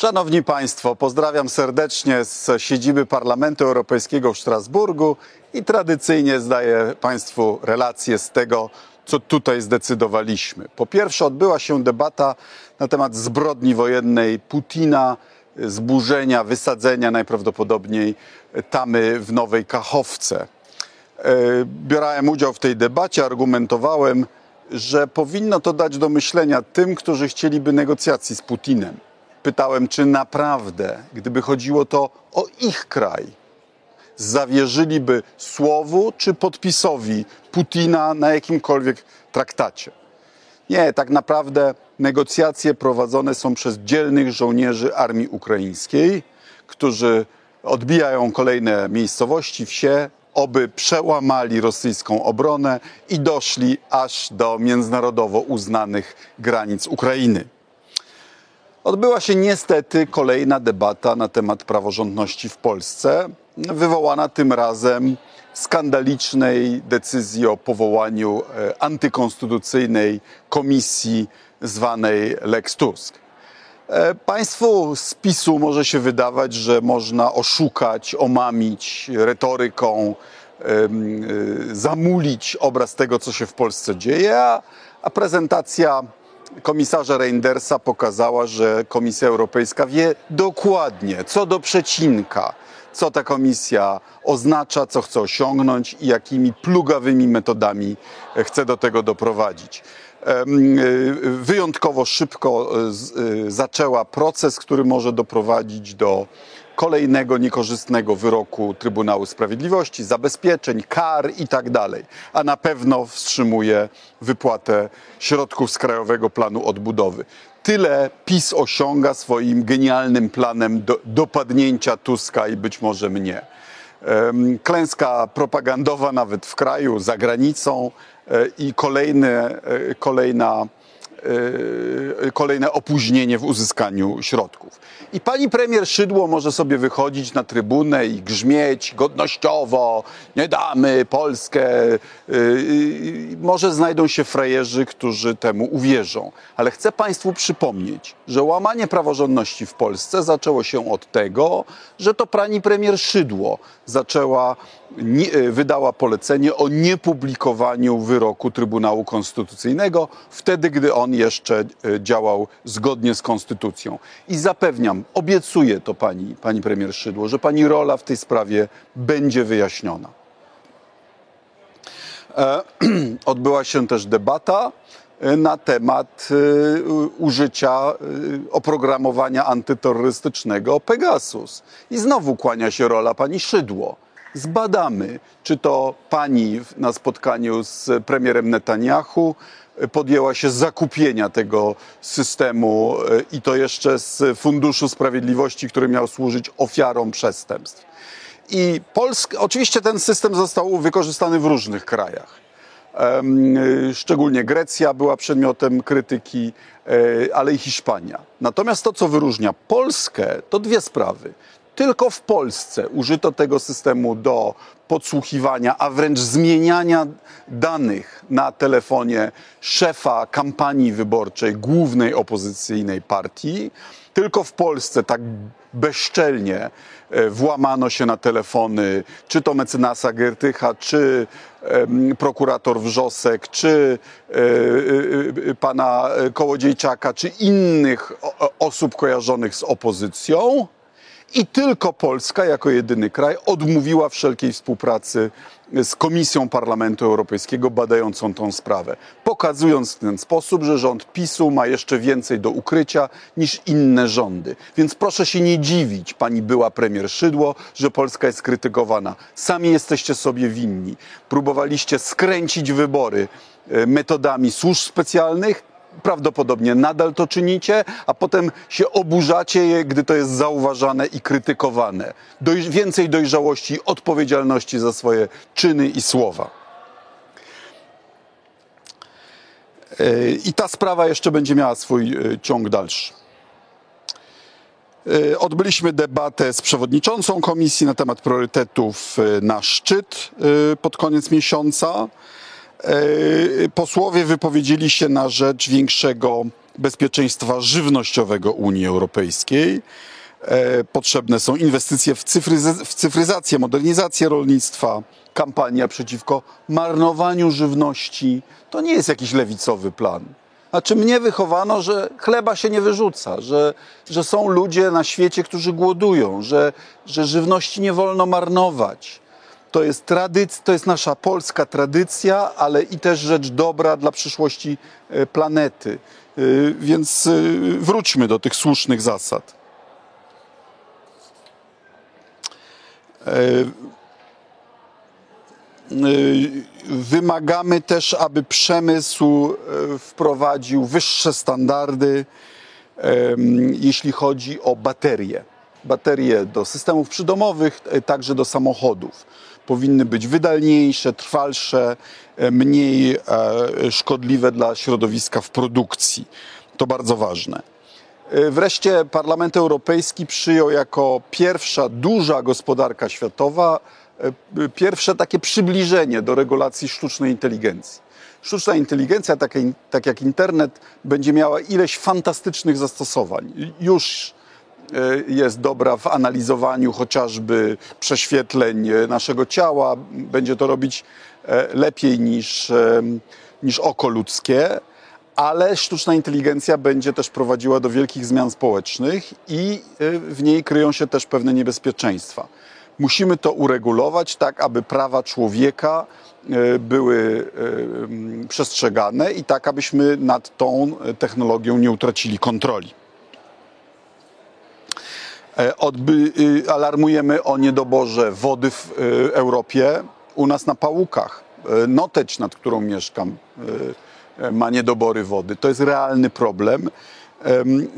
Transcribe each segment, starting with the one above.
Szanowni Państwo, pozdrawiam serdecznie z siedziby Parlamentu Europejskiego w Strasburgu i tradycyjnie zdaję Państwu relację z tego, co tutaj zdecydowaliśmy. Po pierwsze, odbyła się debata na temat zbrodni wojennej Putina, zburzenia, wysadzenia najprawdopodobniej tamy w Nowej Kachowce. E, Brałem udział w tej debacie, argumentowałem, że powinno to dać do myślenia tym, którzy chcieliby negocjacji z Putinem. Pytałem, czy naprawdę, gdyby chodziło to o ich kraj, zawierzyliby słowu czy podpisowi Putina na jakimkolwiek traktacie. Nie, tak naprawdę negocjacje prowadzone są przez dzielnych żołnierzy armii ukraińskiej, którzy odbijają kolejne miejscowości, wsie, oby przełamali rosyjską obronę i doszli aż do międzynarodowo uznanych granic Ukrainy. Odbyła się niestety kolejna debata na temat praworządności w Polsce, wywołana tym razem skandalicznej decyzji o powołaniu e, antykonstytucyjnej komisji zwanej Lex Tusk. E, Państwu z PiSu może się wydawać, że można oszukać, omamić retoryką, y, zamulić obraz tego, co się w Polsce dzieje, a prezentacja komisarza Reindersa pokazała, że Komisja Europejska wie dokładnie, co do przecinka, co ta komisja oznacza, co chce osiągnąć i jakimi plugawymi metodami e, chce do tego doprowadzić. Y, Wyjątkowo szybko y, zaczęła proces, który może doprowadzić do kolejnego niekorzystnego wyroku Trybunału Sprawiedliwości, zabezpieczeń, kar i tak a na pewno wstrzymuje wypłatę środków z Krajowego Planu Odbudowy. Tyle PiS osiąga swoim genialnym planem do, dopadnięcia Tuska i być może mnie. Klęska propagandowa nawet w kraju, za granicą e, i kolejne, e, kolejna kolejne opóźnienie w uzyskaniu środków. I pani premier Szydło może sobie wychodzić na trybunę i grzmieć godnościowo, nie damy Polskę. y, y, Może znajdą się frajerzy, którzy temu uwierzą. Ale chcę państwu przypomnieć, że łamanie praworządności w Polsce zaczęło się od tego, że to pani premier Szydło zaczęła, y, wydała polecenie o niepublikowaniu wyroku Trybunału Konstytucyjnego, wtedy, gdy on jeszcze y, działał zgodnie z konstytucją. I zapewniam, obiecuję to pani, pani premier Szydło, że pani rola w tej sprawie będzie wyjaśniona. E, Odbyła się też debata e, na temat e, użycia e, oprogramowania antyterrorystycznego Pegasus. I znowu kłania się rola pani Szydło. Zbadamy, czy to pani na spotkaniu z premierem Netanyahu e, podjęła się zakupienia tego systemu e, i to jeszcze z Funduszu Sprawiedliwości, który miał służyć ofiarom przestępstw. I Polska, oczywiście ten system został wykorzystany w różnych krajach. Y, Szczególnie Grecja była przedmiotem krytyki, e, ale i Hiszpania. Natomiast to, co wyróżnia Polskę, to dwie sprawy. Tylko w Polsce użyto tego systemu do podsłuchiwania, a wręcz zmieniania danych na telefonie szefa kampanii wyborczej głównej opozycyjnej partii. Tylko w Polsce tak bezczelnie e, włamano się na telefony, czy to mecenasa Giertycha, czy prokurator Wrzosek, czy e, e, pana Kołodziejczaka, czy innych osób kojarzonych z opozycją. I tylko Polska, jako jedyny kraj, odmówiła wszelkiej współpracy z Komisją Parlamentu Europejskiego badającą tą sprawę, pokazując w ten sposób, że rząd PiSu ma jeszcze więcej do ukrycia niż inne rządy. Więc proszę się nie dziwić, pani była premier Szydło, że Polska jest krytykowana. Sami jesteście sobie winni. Próbowaliście skręcić wybory e, metodami służb specjalnych, prawdopodobnie nadal to czynicie, a potem się oburzacie je, gdy to jest zauważane i krytykowane. Więcej dojrzałości odpowiedzialności za swoje czyny i słowa. Yy, I ta sprawa jeszcze będzie miała swój yy, ciąg dalszy. Yy, Odbyliśmy debatę z przewodniczącą komisji na temat priorytetów na szczyt pod koniec miesiąca. E, Posłowie wypowiedzieli się na rzecz większego bezpieczeństwa żywnościowego Unii Europejskiej. E, potrzebne są inwestycje w, cyfryz- w cyfryzację, modernizację rolnictwa, kampania przeciwko marnowaniu żywności. To nie jest jakiś lewicowy plan. Znaczy mnie wychowano, że chleba się nie wyrzuca, że, że są ludzie na świecie, którzy głodują, że, że żywności nie wolno marnować. To jest, tradyc- to jest nasza polska tradycja, ale i też rzecz dobra dla przyszłości e, planety. E, Więc e, wróćmy do tych słusznych zasad. Wymagamy też, aby przemysł wprowadził wyższe standardy, jeśli chodzi o baterie. Baterie do systemów przydomowych, e, także do samochodów. Powinny być wydajniejsze, trwalsze, e, mniej e, szkodliwe dla środowiska w produkcji. To bardzo ważne. Wreszcie Parlament Europejski przyjął jako pierwsza duża gospodarka światowa pierwsze takie przybliżenie do regulacji sztucznej inteligencji. Sztuczna inteligencja, tak jak- tak internet, będzie miała ileś fantastycznych zastosowań. Już jest dobra w analizowaniu chociażby prześwietleń e, naszego ciała. Będzie to robić e, lepiej niż, e, niż oko ludzkie, ale sztuczna inteligencja będzie też prowadziła do wielkich zmian społecznych i e, w niej kryją się też pewne niebezpieczeństwa. Musimy to uregulować tak, aby prawa człowieka e, były e, przestrzegane i tak, abyśmy nad tą e, technologią nie utracili kontroli. E, Odby, y, alarmujemy o niedoborze wody w y, Europie. U nas na Pałukach, e, Noteć, nad którą mieszkam, e, ma niedobory wody. To jest realny problem. Em,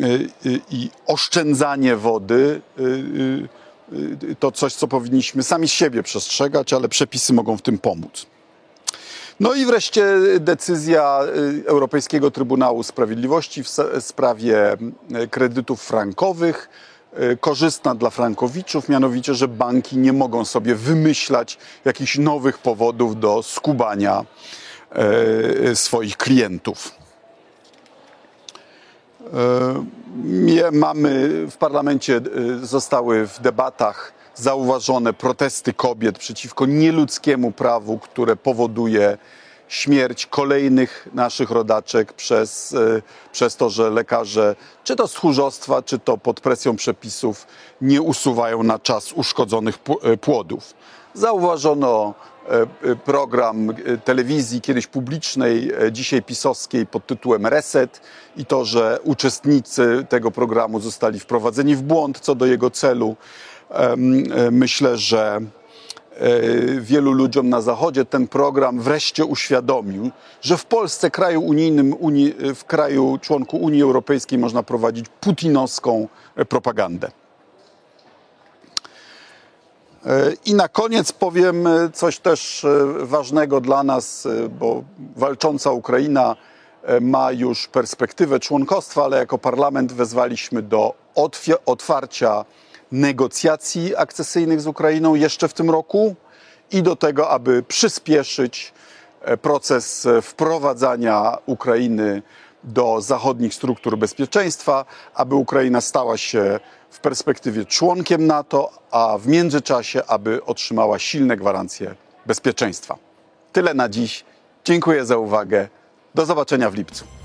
I oszczędzanie wody y, to coś, co powinniśmy sami siebie przestrzegać, ale przepisy mogą w tym pomóc. No i wreszcie decyzja Europejskiego Trybunału Sprawiedliwości w sprawie kredytów frankowych, korzystna dla frankowiczów, mianowicie, że banki nie mogą sobie wymyślać jakichś nowych powodów do skubania y, swoich klientów. Mie- Mamy w parlamencie y, zostały w debatach zauważone protesty kobiet przeciwko nieludzkiemu prawu, które powoduje śmierć kolejnych naszych rodaczek przez, y, przez to, że lekarze, czy to z tchórzostwa, czy to pod presją przepisów, nie usuwają na czas uszkodzonych y, płodów. Zauważono e, program telewizji kiedyś publicznej, dzisiaj pisowskiej pod tytułem Reset i to, że uczestnicy tego programu zostali wprowadzeni w błąd co do jego celu. Myślę, że wielu ludziom na Zachodzie ten program wreszcie uświadomił, że w Polsce, kraju unijnym, Unii, w kraju członku Unii Europejskiej można prowadzić putinowską e, propagandę. E, I na koniec powiem e, coś też e, ważnego dla nas, e, bo walcząca Ukraina e, ma już perspektywę członkostwa, ale jako parlament wezwaliśmy do otwarcia negocjacji akcesyjnych z Ukrainą jeszcze w tym roku i do tego, aby przyspieszyć e, proces e, wprowadzania Ukrainy do zachodnich struktur bezpieczeństwa, aby Ukraina stała się w perspektywie członkiem NATO, a w międzyczasie, aby otrzymała silne gwarancje bezpieczeństwa. Tyle na dziś. Dziękuję za uwagę. Do zobaczenia w lipcu.